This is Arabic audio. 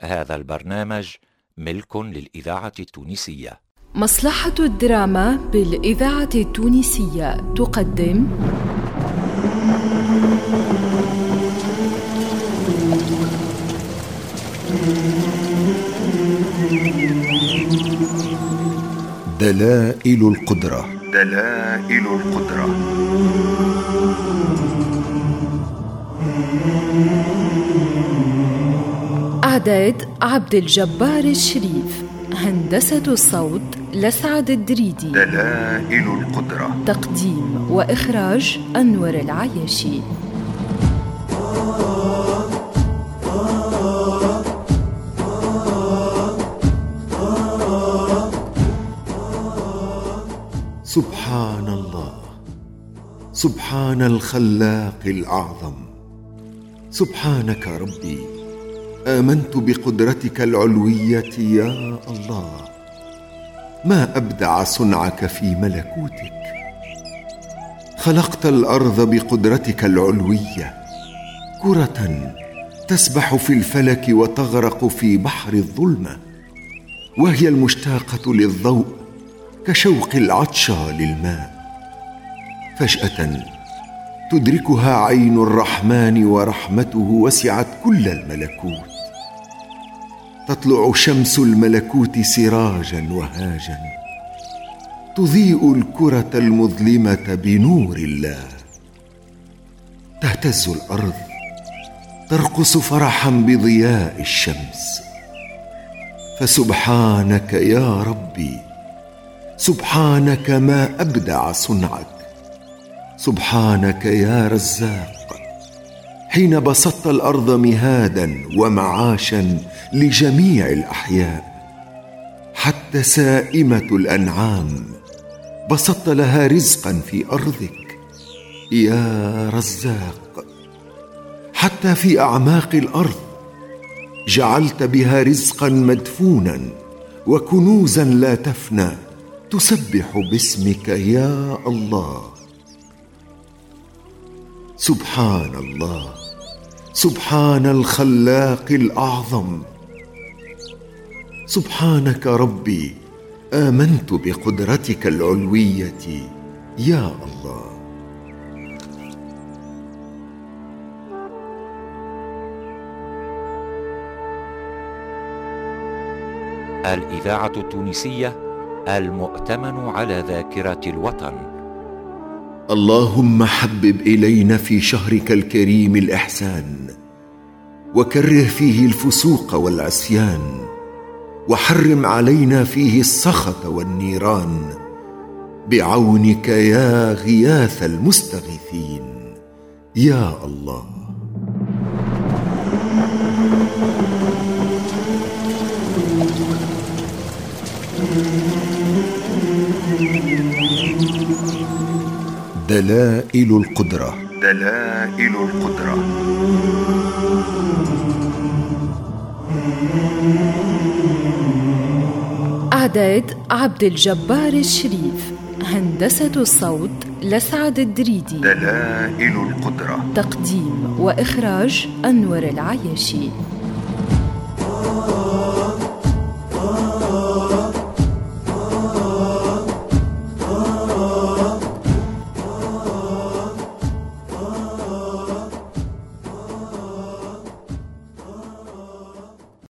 هذا البرنامج ملك للإذاعة التونسية. مصلحة الدراما بالإذاعة التونسية تقدم. دلائل القدرة. دلائل القدرة. إعداد عبد الجبار الشريف هندسة الصوت لسعد الدريدي. دلائل القدرة. تقديم وإخراج أنور العياشي. سبحان الله سبحان الخلاق الأعظم. سبحانك ربي. آمنت بقدرتك العلوية يا الله. ما أبدع صنعك في ملكوتك. خلقت الأرض بقدرتك العلوية. كرة تسبح في الفلك وتغرق في بحر الظلمة وهي المشتاقة للضوء كشوق العطشى للماء. فجأة تدركها عين الرحمن ورحمته وسعت كل الملكوت. تطلع شمس الملكوت سراجا وهاجا. تضيء الكرة المظلمة بنور الله. تهتز الأرض. ترقص فرحا بضياء الشمس. فسبحانك يا ربي. سبحانك ما أبدع صنعك سبحانك يا رزاق. حين بسطت الأرض مهادا ومعاشا لجميع الأحياء حتى سائمة الأنعام بسطت لها رزقا في أرضك. يا رزاق حتى في أعماق الأرض جعلت بها رزقا مدفونا وكنوزا لا تفنى تسبح باسمك يا الله. سبحان الله سبحان الخلاق الأعظم. سبحانك ربي آمنت بقدرتك العلوية. يا الله. الإذاعة التونسية المؤتمن على ذاكرة الوطن. اللهم حبب إلينا في شهرك الكريم الإحسان وكره فيه الفسوق والعصيان وحرم علينا فيه السخط والنيران بعونك يا غياث المستغيثين يا الله. دلائل القدرة. دلائل القدرة. إعداد عبد الجبار الشريف هندسة الصوت لسعد الدريدي. دلائل القدرة. تقديم وإخراج أنور العياشي.